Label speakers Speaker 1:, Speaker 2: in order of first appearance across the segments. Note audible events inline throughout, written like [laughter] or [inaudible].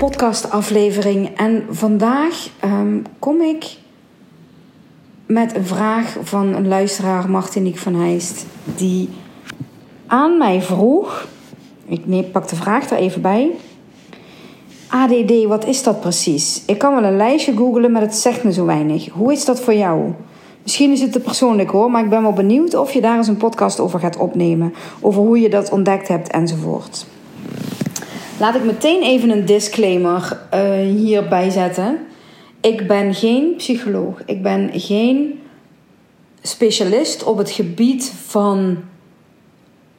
Speaker 1: podcastaflevering. En vandaag um, kom ik met een vraag van een luisteraar, Martinique van Heist, die aan mij vroeg. Ik neem, pak de vraag er even bij. ADD, wat is dat precies? Ik kan wel een lijstje googlen, maar het zegt me zo weinig. Hoe is dat voor jou? Misschien is het te persoonlijk hoor, maar ik ben wel benieuwd of je daar eens een podcast over gaat opnemen. Over hoe je dat ontdekt hebt enzovoort. Laat ik meteen even een disclaimer uh, hierbij zetten. Ik ben geen psycholoog. Ik ben geen specialist op het gebied van,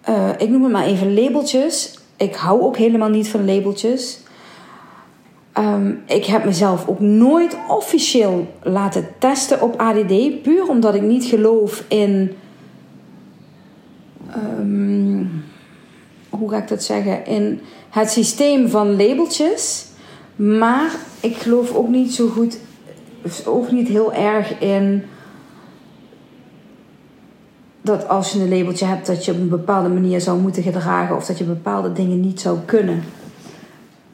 Speaker 1: uh, ik noem het maar even labeltjes. Ik hou ook helemaal niet van labeltjes. Um, ik heb mezelf ook nooit officieel laten testen op ADD, puur omdat ik niet geloof in. Um, hoe ga ik dat zeggen? In het systeem van labeltjes. Maar ik geloof ook niet zo goed, ook niet heel erg in dat als je een labeltje hebt, dat je op een bepaalde manier zou moeten gedragen of dat je bepaalde dingen niet zou kunnen.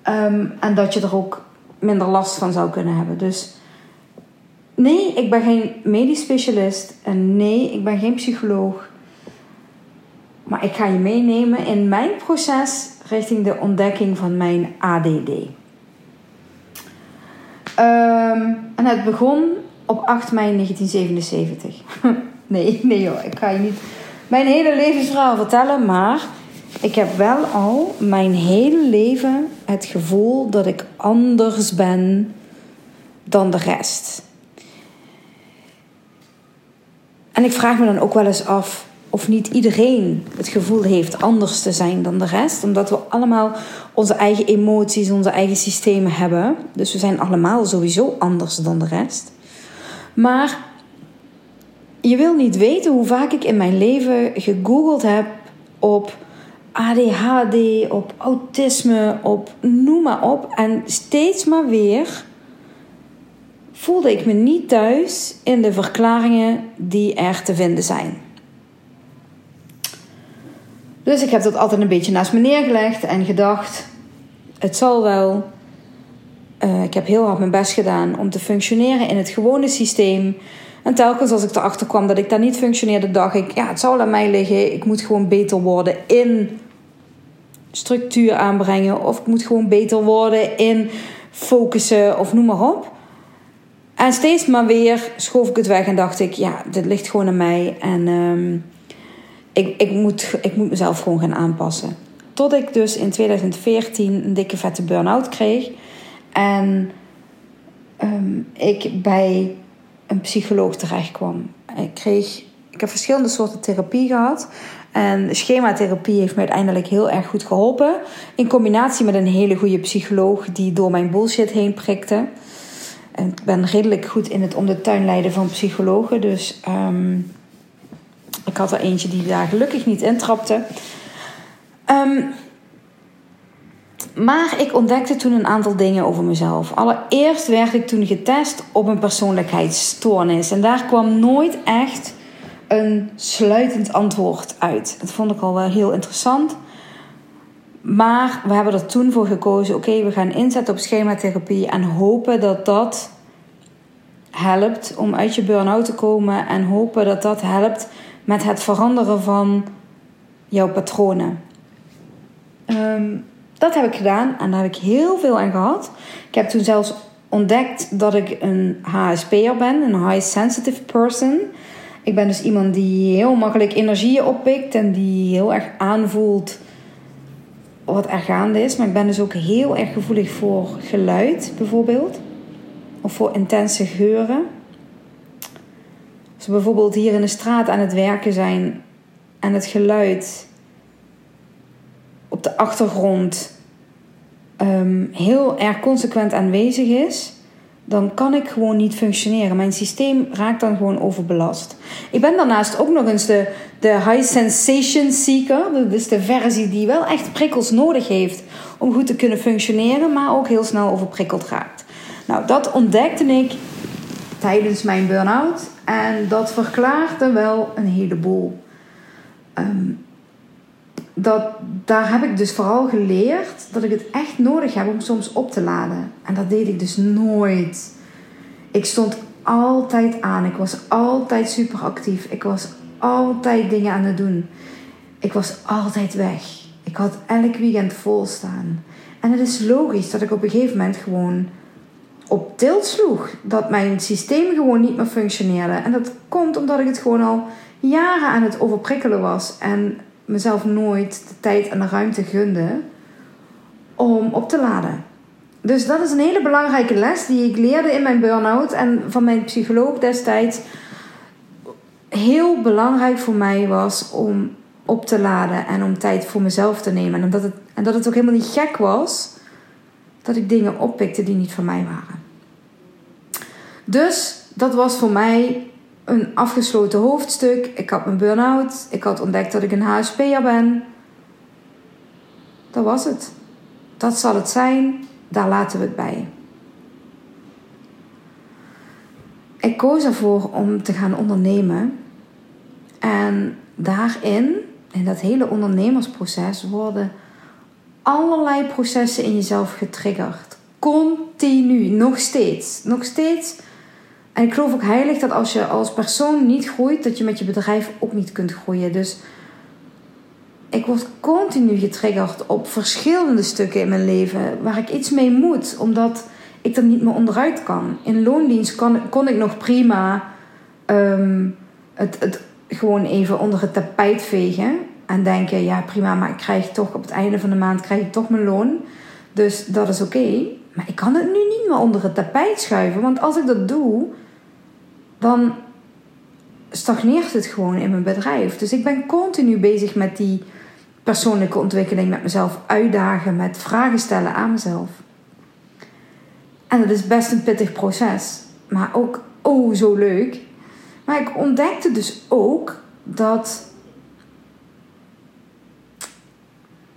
Speaker 1: Um, en dat je er ook minder last van zou kunnen hebben. Dus nee, ik ben geen medisch specialist en nee, ik ben geen psycholoog. Maar ik ga je meenemen in mijn proces richting de ontdekking van mijn ADD. Um, en het begon op 8 mei 1977. [laughs] nee, nee joh, ik ga je niet mijn hele levensverhaal vertellen, maar ik heb wel al mijn hele leven het gevoel dat ik anders ben dan de rest. En ik vraag me dan ook wel eens af of niet iedereen het gevoel heeft anders te zijn dan de rest, omdat we allemaal onze eigen emoties, onze eigen systemen hebben. Dus we zijn allemaal sowieso anders dan de rest. Maar je wil niet weten hoe vaak ik in mijn leven gegoogeld heb op ADHD, op autisme, op noem maar op. En steeds maar weer voelde ik me niet thuis in de verklaringen die er te vinden zijn. Dus ik heb dat altijd een beetje naast me neergelegd en gedacht: het zal wel. Uh, ik heb heel hard mijn best gedaan om te functioneren in het gewone systeem. En telkens als ik erachter kwam dat ik daar niet functioneerde, dacht ik: ja, het zal aan mij liggen. Ik moet gewoon beter worden in structuur aanbrengen. Of ik moet gewoon beter worden in focussen of noem maar op. En steeds maar weer schoof ik het weg en dacht ik, ja, dit ligt gewoon aan mij. En um, ik, ik, moet, ik moet mezelf gewoon gaan aanpassen. Tot ik dus in 2014 een dikke vette burn-out kreeg. En um, ik bij een psycholoog terecht kwam. Ik, kreeg, ik heb verschillende soorten therapie gehad. En schematherapie heeft me uiteindelijk heel erg goed geholpen. In combinatie met een hele goede psycholoog die door mijn bullshit heen prikte. En ik ben redelijk goed in het om de tuin leiden van psychologen. Dus um, ik had er eentje die daar gelukkig niet intrapte. Um, maar ik ontdekte toen een aantal dingen over mezelf. Allereerst werd ik toen getest op een persoonlijkheidsstoornis. En daar kwam nooit echt een sluitend antwoord uit. Dat vond ik al wel heel interessant. Maar we hebben er toen voor gekozen: oké, we gaan inzetten op schematherapie en hopen dat dat helpt om uit je burn-out te komen en hopen dat dat helpt met het veranderen van jouw patronen. Um, dat heb ik gedaan en daar heb ik heel veel aan gehad. Ik heb toen zelfs ontdekt dat ik een HSP'er ben, een high sensitive person. Ik ben dus iemand die heel makkelijk energieën oppikt en die heel erg aanvoelt wat er gaande is. Maar ik ben dus ook heel erg gevoelig voor geluid, bijvoorbeeld. Of voor intense geuren. Bijvoorbeeld hier in de straat aan het werken zijn en het geluid op de achtergrond um, heel erg consequent aanwezig is, dan kan ik gewoon niet functioneren. Mijn systeem raakt dan gewoon overbelast. Ik ben daarnaast ook nog eens de, de high sensation seeker. Dat is de versie die wel echt prikkels nodig heeft om goed te kunnen functioneren, maar ook heel snel overprikkeld raakt. Nou, dat ontdekte ik tijdens mijn burn-out en dat verklaarde wel een heleboel. Um, dat, daar heb ik dus vooral geleerd dat ik het echt nodig heb om soms op te laden. En dat deed ik dus nooit. Ik stond altijd aan. Ik was altijd super actief. Ik was altijd dingen aan het doen. Ik was altijd weg. Ik had elk weekend vol staan. En het is logisch dat ik op een gegeven moment gewoon op tilt sloeg. Dat mijn systeem gewoon niet meer functioneerde. En dat komt omdat ik het gewoon al jaren aan het overprikkelen was. En mezelf nooit de tijd en de ruimte gunde om op te laden. Dus dat is een hele belangrijke les die ik leerde in mijn burn-out en van mijn psycholoog destijds. Heel belangrijk voor mij was om op te laden en om tijd voor mezelf te nemen. En dat het, en dat het ook helemaal niet gek was dat ik dingen oppikte die niet van mij waren. Dus dat was voor mij een afgesloten hoofdstuk. Ik had mijn burn-out. Ik had ontdekt dat ik een HSP'er ben. Dat was het. Dat zal het zijn. Daar laten we het bij. Ik koos ervoor om te gaan ondernemen. En daarin, in dat hele ondernemersproces, worden allerlei processen in jezelf getriggerd. Continu, nog steeds. Nog steeds en ik geloof ook heilig dat als je als persoon niet groeit, dat je met je bedrijf ook niet kunt groeien. Dus ik word continu getriggerd op verschillende stukken in mijn leven waar ik iets mee moet, omdat ik er niet meer onderuit kan. In loondienst kon, ik nog prima ehm, het, het gewoon even onder het tapijt vegen en denken: ja, prima, maar ik krijg toch op het einde van de maand krijg ik toch mijn loon. Dus dat is oké. Maar ik kan het nu niet meer onder het tapijt schuiven, want als ik dat doe, dan stagneert het gewoon in mijn bedrijf. Dus ik ben continu bezig met die persoonlijke ontwikkeling, met mezelf uitdagen, met vragen stellen aan mezelf. En dat is best een pittig proces, maar ook oh zo leuk. Maar ik ontdekte dus ook dat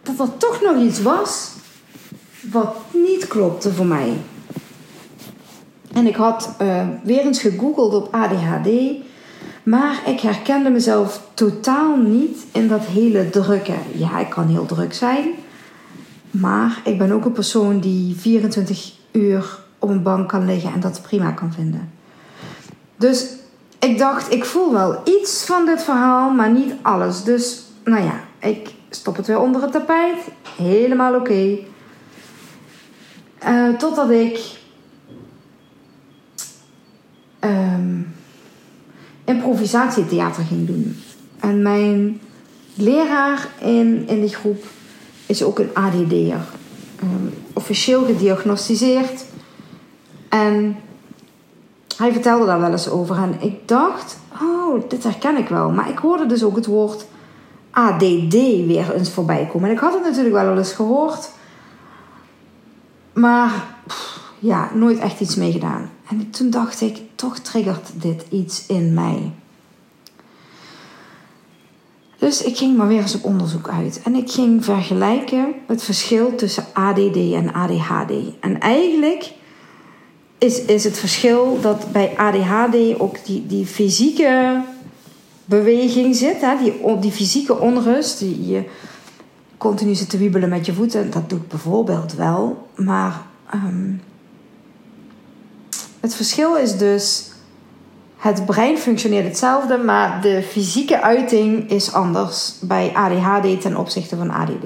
Speaker 1: dat er toch nog iets was wat niet klopte voor mij. En ik had uh, weer eens gegoogeld op ADHD. Maar ik herkende mezelf totaal niet in dat hele drukke. Ja, ik kan heel druk zijn. Maar ik ben ook een persoon die 24 uur op een bank kan liggen en dat prima kan vinden. Dus ik dacht, ik voel wel iets van dit verhaal, maar niet alles. Dus nou ja, ik stop het weer onder het tapijt. Helemaal oké. Uh, totdat ik um, improvisatietheater ging doen. En mijn leraar in, in die groep is ook een ADD'er. Um, officieel gediagnosticeerd. En hij vertelde daar wel eens over. En ik dacht, oh, dit herken ik wel. Maar ik hoorde dus ook het woord ADD weer eens voorbij komen. En ik had het natuurlijk wel eens gehoord. Maar ja, nooit echt iets mee gedaan. En toen dacht ik, toch triggert dit iets in mij. Dus ik ging maar weer eens op onderzoek uit. En ik ging vergelijken het verschil tussen ADD en ADHD. En eigenlijk is, is het verschil dat bij ADHD ook die, die fysieke beweging zit. Hè? Die, die fysieke onrust. Die je continu zit te wiebelen met je voeten. Dat doet bijvoorbeeld wel. Maar ehm, het verschil is dus, het brein functioneert hetzelfde, maar de fysieke uiting is anders bij ADHD ten opzichte van ADD.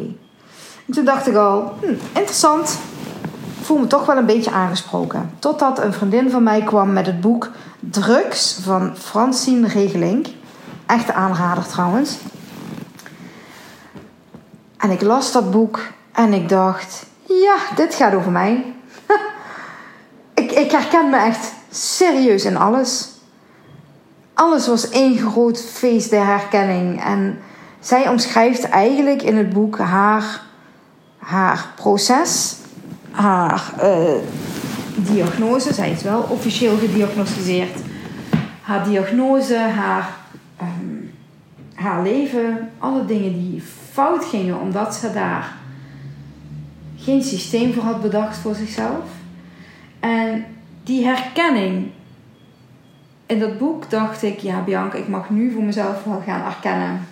Speaker 1: En toen dacht ik al, hm, interessant, ik voel me toch wel een beetje aangesproken. Totdat een vriendin van mij kwam met het boek Drugs van Francine Regelink. Echte aanrader trouwens. En ik las dat boek en ik dacht, ja, dit gaat over mij ik herken me echt serieus in alles. Alles was één groot feest der herkenning. En zij omschrijft eigenlijk in het boek haar, haar proces, haar uh, diagnose. Zij is wel officieel gediagnosticeerd. Haar diagnose, haar, ehm, haar leven, alle dingen die fout gingen omdat ze daar geen systeem voor had bedacht voor zichzelf. En die herkenning in dat boek dacht ik, ja Bianca, ik mag nu voor mezelf wel gaan erkennen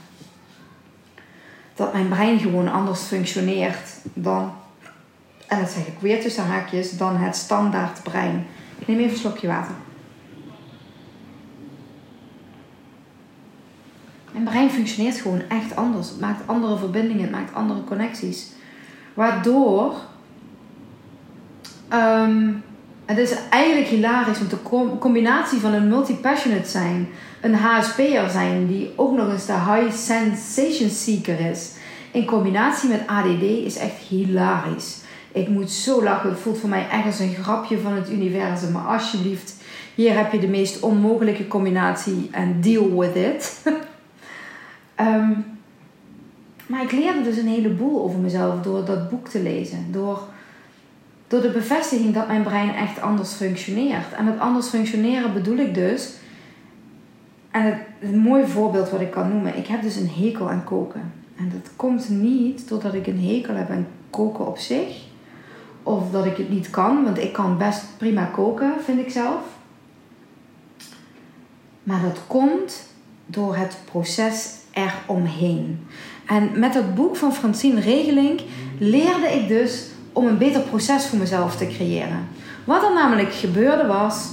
Speaker 1: dat mijn brein gewoon anders functioneert dan, en dat zeg ik weer tussen haakjes, dan het standaard brein. Ik neem even een slokje water. Mijn brein functioneert gewoon echt anders. Het maakt andere verbindingen, het maakt andere connecties. Waardoor um, het is eigenlijk hilarisch, want de combinatie van een multi-passionate zijn, een HSP'er zijn die ook nog eens de high sensation seeker is, in combinatie met ADD is echt hilarisch. Ik moet zo lachen. Het voelt voor mij echt als een grapje van het universum. Maar alsjeblieft, hier heb je de meest onmogelijke combinatie en deal with it. [laughs] Ehm, maar ik leerde dus een heleboel over mezelf door dat boek te lezen. Door door de bevestiging dat mijn brein echt anders functioneert. En het anders functioneren bedoel ik dus. En het, een mooi voorbeeld wat ik kan noemen. Ik heb dus een hekel aan koken. En dat komt niet doordat ik een hekel heb aan koken op zich. Of dat ik het niet kan, want ik kan best prima koken, vind ik zelf. Maar dat komt door het proces eromheen. En met het boek van Francine Regeling leerde ik dus om een beter proces voor mezelf te creëren. Wat er namelijk gebeurde was,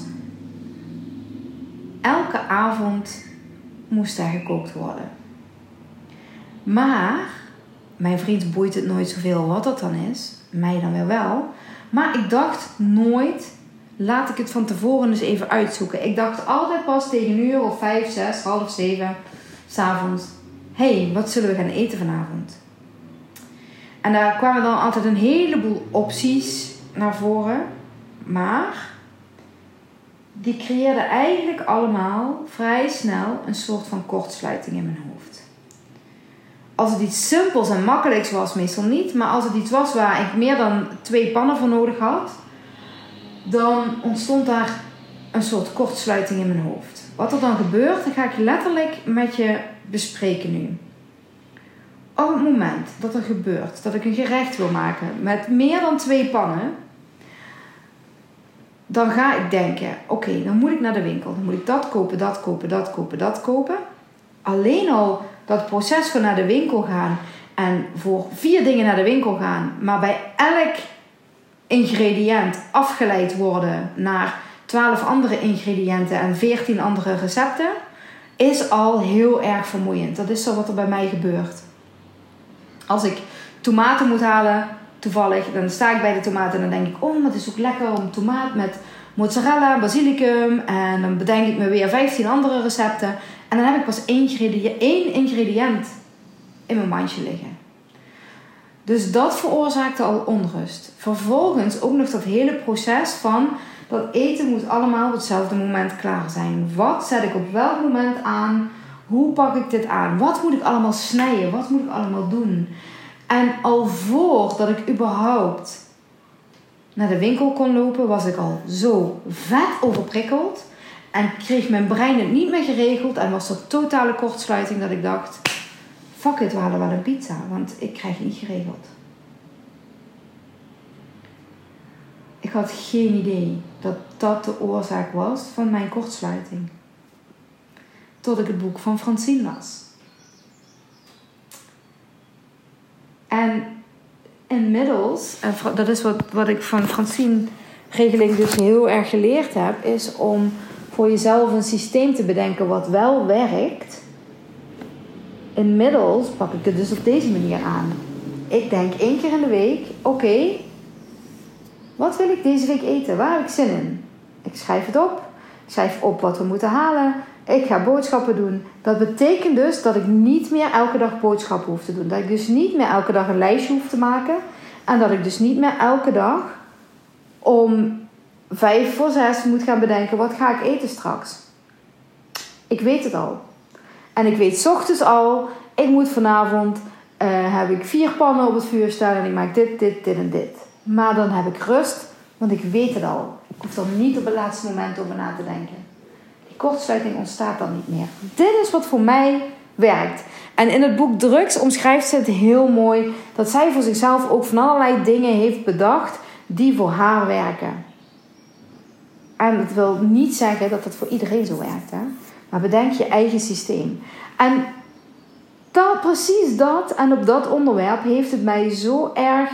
Speaker 1: elke avond moest er gekookt worden. Maar mijn vriend boeit het nooit zoveel wat dat dan is, mij dan wel. Maar ik dacht nooit, laat ik het van tevoren eens even uitzoeken. Ik dacht altijd pas tegen een uur of vijf, zes, half zeven, s'avonds. Hé, hey, wat zullen we gaan eten vanavond? En daar kwamen dan altijd een heleboel opties naar voren. Maar die creëerden eigenlijk allemaal vrij snel een soort van kortsluiting in mijn hoofd. Als het iets simpels en makkelijks was, meestal niet. Maar als het iets was waar ik meer dan twee pannen voor nodig had, dan ontstond daar een soort kortsluiting in mijn hoofd. Wat er dan gebeurt, ga ik letterlijk met je bespreken nu op het moment dat er gebeurt dat ik een gerecht wil maken met meer dan twee pannen, dan ga ik denken: oké, dan moet ik naar de winkel. Dan moet ik dat kopen, dat kopen, dat kopen, dat kopen. Alleen al dat proces van naar de winkel gaan en voor vier dingen naar de winkel gaan, maar bij elk ingrediënt afgeleid worden naar twaalf andere ingrediënten en veertien andere recepten, is al heel erg vermoeiend. Dat is zo wat er bij mij gebeurt. Als ik tomaten moet halen, toevallig, dan sta ik bij de tomaten en dan denk ik: Oh, het is ook lekker om tomaat met mozzarella, basilicum. En dan bedenk ik me weer 15 andere recepten. En dan heb ik pas één ingrediënt, één ingrediënt in mijn mandje liggen. Dus dat veroorzaakte al onrust. Vervolgens ook nog dat hele proces van dat eten moet allemaal op hetzelfde moment klaar zijn. Wat zet ik op welk moment aan? Hoe pak ik dit aan? Wat moet ik allemaal snijden? Wat moet ik allemaal doen? En al voordat ik überhaupt naar de winkel kon lopen, was ik al zo vet overprikkeld. En kreeg mijn brein het niet meer geregeld. En was er totale kortsluiting dat ik dacht: fuck it, we halen wel een pizza. Want ik krijg niet geregeld. Ik had geen idee dat dat de oorzaak was van mijn kortsluiting tot ik het boek van Francine las. En inmiddels, en dat is wat, wat ik van Francine regeling dus heel erg geleerd heb, is om voor jezelf een systeem te bedenken wat wel werkt. Inmiddels pak ik het dus op deze manier aan. Ik denk één keer in de week: oké, wat wil ik deze week eten? Waar heb ik zin in? Ik schrijf het op. Ik schrijf op wat we moeten halen. Ik ga boodschappen doen. Dat betekent dus dat ik niet meer elke dag boodschappen hoef te doen. Dat ik dus niet meer elke dag een lijstje hoef te maken. En dat ik dus niet meer elke dag om vijf voor zes moet gaan bedenken: wat ga ik eten straks? Ik weet het al. En ik weet ochtends al: ik moet vanavond uh, heb ik vier pannen op het vuur staan en ik maak dit, dit, dit en dit. Maar dan heb ik rust Want ik weet het al. Ik hoef er niet op het laatste moment over na te denken. Kortsluiting ontstaat dan niet meer. Dit is wat voor mij werkt. En in het boek Drugs omschrijft ze het heel mooi dat zij voor zichzelf ook van allerlei dingen heeft bedacht die voor haar werken. En het wil niet zeggen dat het voor iedereen zo werkt, hè? maar bedenk je eigen systeem. En dat, precies dat en op dat onderwerp heeft het mij zo erg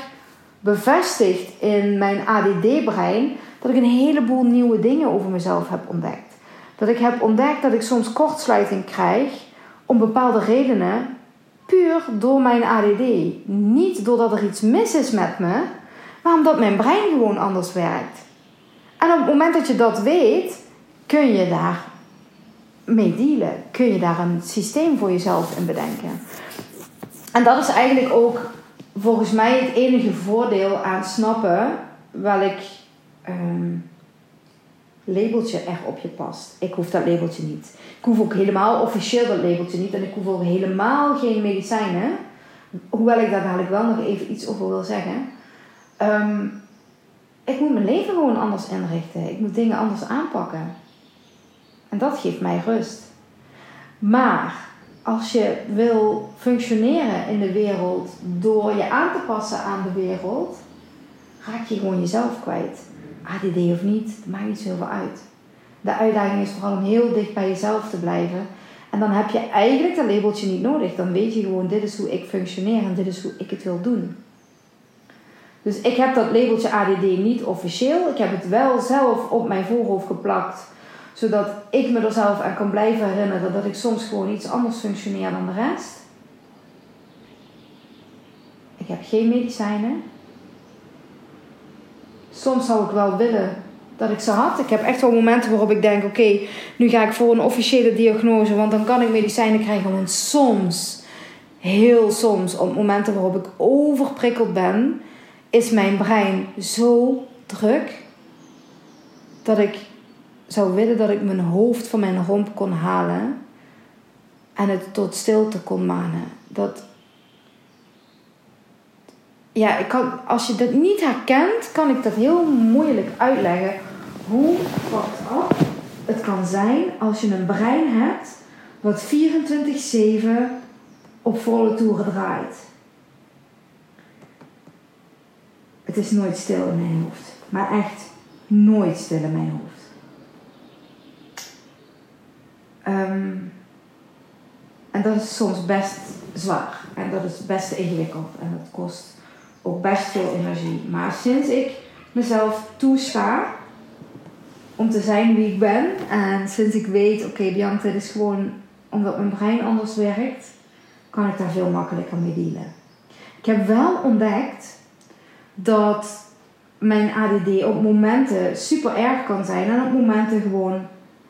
Speaker 1: bevestigd in mijn ADD-brein dat ik een heleboel nieuwe dingen over mezelf heb ontdekt. Dat ik heb ontdekt dat ik soms kortsluiting krijg om bepaalde redenen, puur door mijn ADD. Niet doordat er iets mis is met me, maar omdat mijn brein gewoon anders werkt. En op het moment dat je dat weet, kun je daar mee dealen. Kun je daar een systeem voor jezelf in bedenken. En dat is eigenlijk ook volgens mij het enige voordeel aan snappen welk um, labeltje er op je past. Ik hoef dat labeltje niet. Ik hoef ook helemaal officieel dat labeltje niet. En ik hoef ook helemaal geen medicijnen. Hoewel ik daar dadelijk wel nog even iets over wil zeggen. Um, ik moet mijn leven gewoon anders inrichten. Ik moet dingen anders aanpakken. En dat geeft mij rust. Maar als je wil functioneren in de wereld door je aan te passen aan de wereld, raak je gewoon jezelf kwijt. ADD of niet, dat maakt niet zoveel uit. De uitdaging is vooral om heel dicht bij jezelf te blijven. En dan heb je eigenlijk dat labeltje niet nodig. Dan weet je gewoon, dit is hoe ik functioneer en dit is hoe ik het wil doen. Dus ik heb dat labeltje ADD niet officieel. Ik heb het wel zelf op mijn voorhoofd geplakt. Zodat ik me er zelf aan kan blijven herinneren dat ik soms gewoon iets anders functioneer dan de rest. Ik heb geen medicijnen. Soms zou ik wel willen dat ik ze had. Ik heb echt wel momenten waarop ik denk: oké, nu ga ik voor een officiële diagnose, want dan kan ik medicijnen krijgen. Want soms, heel soms, op momenten waarop ik overprikkeld ben, is mijn brein zo druk dat ik zou willen dat ik mijn hoofd van mijn romp kon halen en het tot stilte kon manen. Dat, ja, ik als je dat niet herkent, kan ik dat heel moeilijk uitleggen. Hoe fucked het kan zijn als je een brein hebt wat 24-7 op volle toeren draait. Het is nooit stil in mijn hoofd. Maar echt nooit stil in mijn hoofd. Ehm, en dat is soms best zwaar. En dat is best ingewikkeld. En dat kost ook best veel energie. Maar sinds ik mezelf toesta om te zijn wie ik ben. En sinds ik weet, oké okay, Bianca, dit is gewoon omdat mijn brein anders werkt. Kan ik daar veel makkelijker mee dealen. Ik heb wel ontdekt dat mijn ADD op momenten super erg kan zijn en op momenten gewoon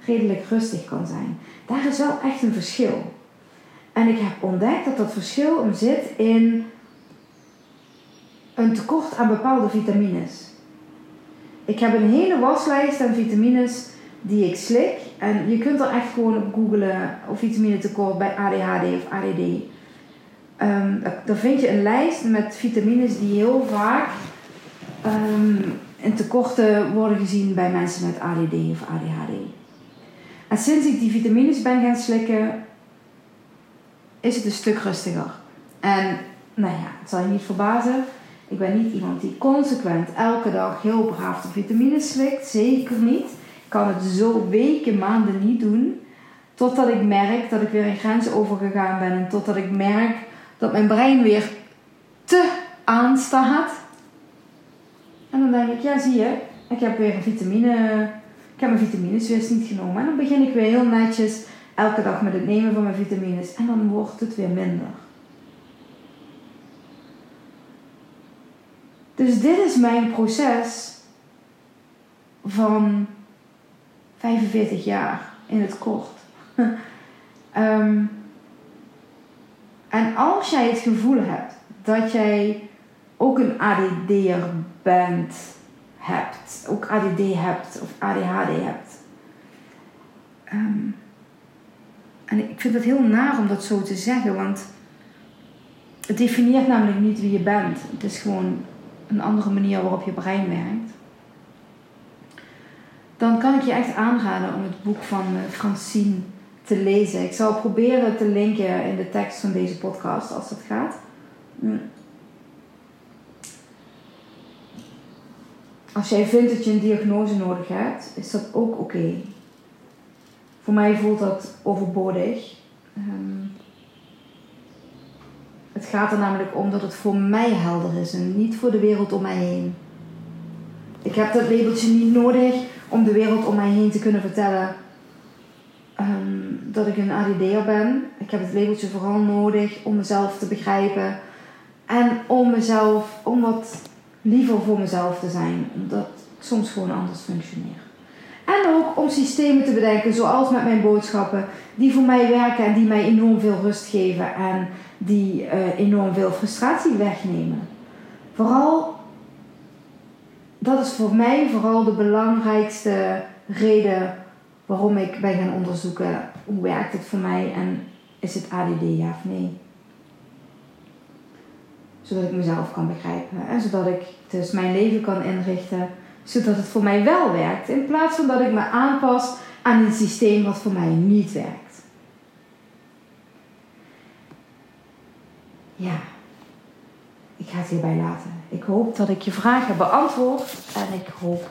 Speaker 1: redelijk rustig kan zijn. Daar is wel echt een verschil. En ik heb ontdekt dat dat verschil hem zit in een tekort aan bepaalde vitamines. Ik heb een hele waslijst aan vitamines die ik slik. En je kunt er echt gewoon op googlen of tekort bij ADHD of ADD. Um, dan vind je een lijst met vitamines die heel vaak um, in tekorten worden gezien bij mensen met ADD of ADHD. En sinds ik die vitamines ben gaan slikken, is het een stuk rustiger. En nou ja, het zal je niet verbazen. Ik ben niet iemand die consequent elke dag heel braaf de vitamines slikt. Zeker niet. Ik kan het zo weken, maanden niet doen. Totdat ik merk dat ik weer een grens overgegaan ben. En totdat ik merk dat mijn brein weer te aanstaat. En dan denk ik, ja zie je, ik heb weer een vitamine, ik heb mijn vitamines weer niet genomen. En dan begin ik weer heel netjes elke dag met het nemen van mijn vitamines. En dan wordt het weer minder. Dus dit is mijn proces van 45 jaar in het kort. [laughs] Ehm, en als jij het gevoel hebt dat jij ook een ADD'er bent, hebt, ook ADD hebt of ADHD hebt. Ehm, en ik vind het heel naar om dat zo te zeggen, want het definieert namelijk niet wie je bent. Het is gewoon een andere manier waarop je brein werkt. dan kan ik je echt aanraden om het boek van eh, Francine te lezen. Ik zal proberen te linken in de tekst van deze podcast als dat gaat. Mm. Als jij vindt dat je een diagnose nodig hebt, is dat ook oké. Voor mij voelt dat overbodig. Um, het gaat er namelijk om dat het voor mij helder is en niet voor de wereld om mij heen. Ik heb dat labeltje niet nodig om de wereld om mij heen te kunnen vertellen um, dat ik een ADD'er ben. Ik heb het labeltje vooral nodig om mezelf te begrijpen en om mezelf, om wat liever voor mezelf te zijn, omdat ik soms gewoon anders functioneer. En ook om systemen te bedenken, zoals met mijn boodschappen, die voor mij werken en die mij enorm veel rust geven en die uh, enorm veel frustratie wegnemen. Vooral, dat is voor mij vooral de belangrijkste reden waarom ik ben gaan onderzoeken hoe werkt het voor mij en is het ADD ja of nee. Zodat ik mezelf kan begrijpen en zodat ik dus mijn leven kan inrichten zodat het voor mij wel werkt, in plaats van dat ik me aanpas aan een systeem wat voor mij niet werkt. Ja, ik ga het hierbij laten. Ik hoop dat ik je vragen beantwoord en ik hoop,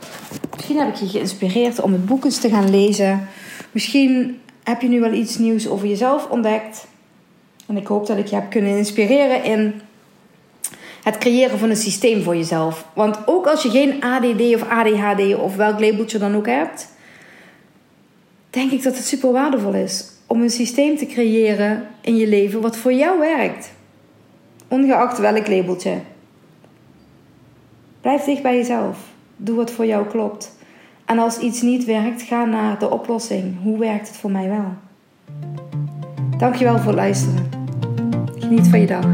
Speaker 1: misschien heb ik je geïnspireerd om het boek eens te gaan lezen. Misschien heb je nu wel iets nieuws over jezelf ontdekt. En ik hoop dat ik je heb kunnen inspireren in het creëren van een systeem voor jezelf. Want ook als je geen ADD of ADHD of welk labeltje dan ook hebt, denk ik dat het super waardevol is om een systeem te creëren in je leven wat voor jou werkt ongeacht welk labeltje. Blijf dicht bij jezelf. Doe wat voor jou klopt. En als iets niet werkt, ga naar de oplossing. Hoe werkt het voor mij wel? Dankjewel voor het luisteren. Geniet van je dag.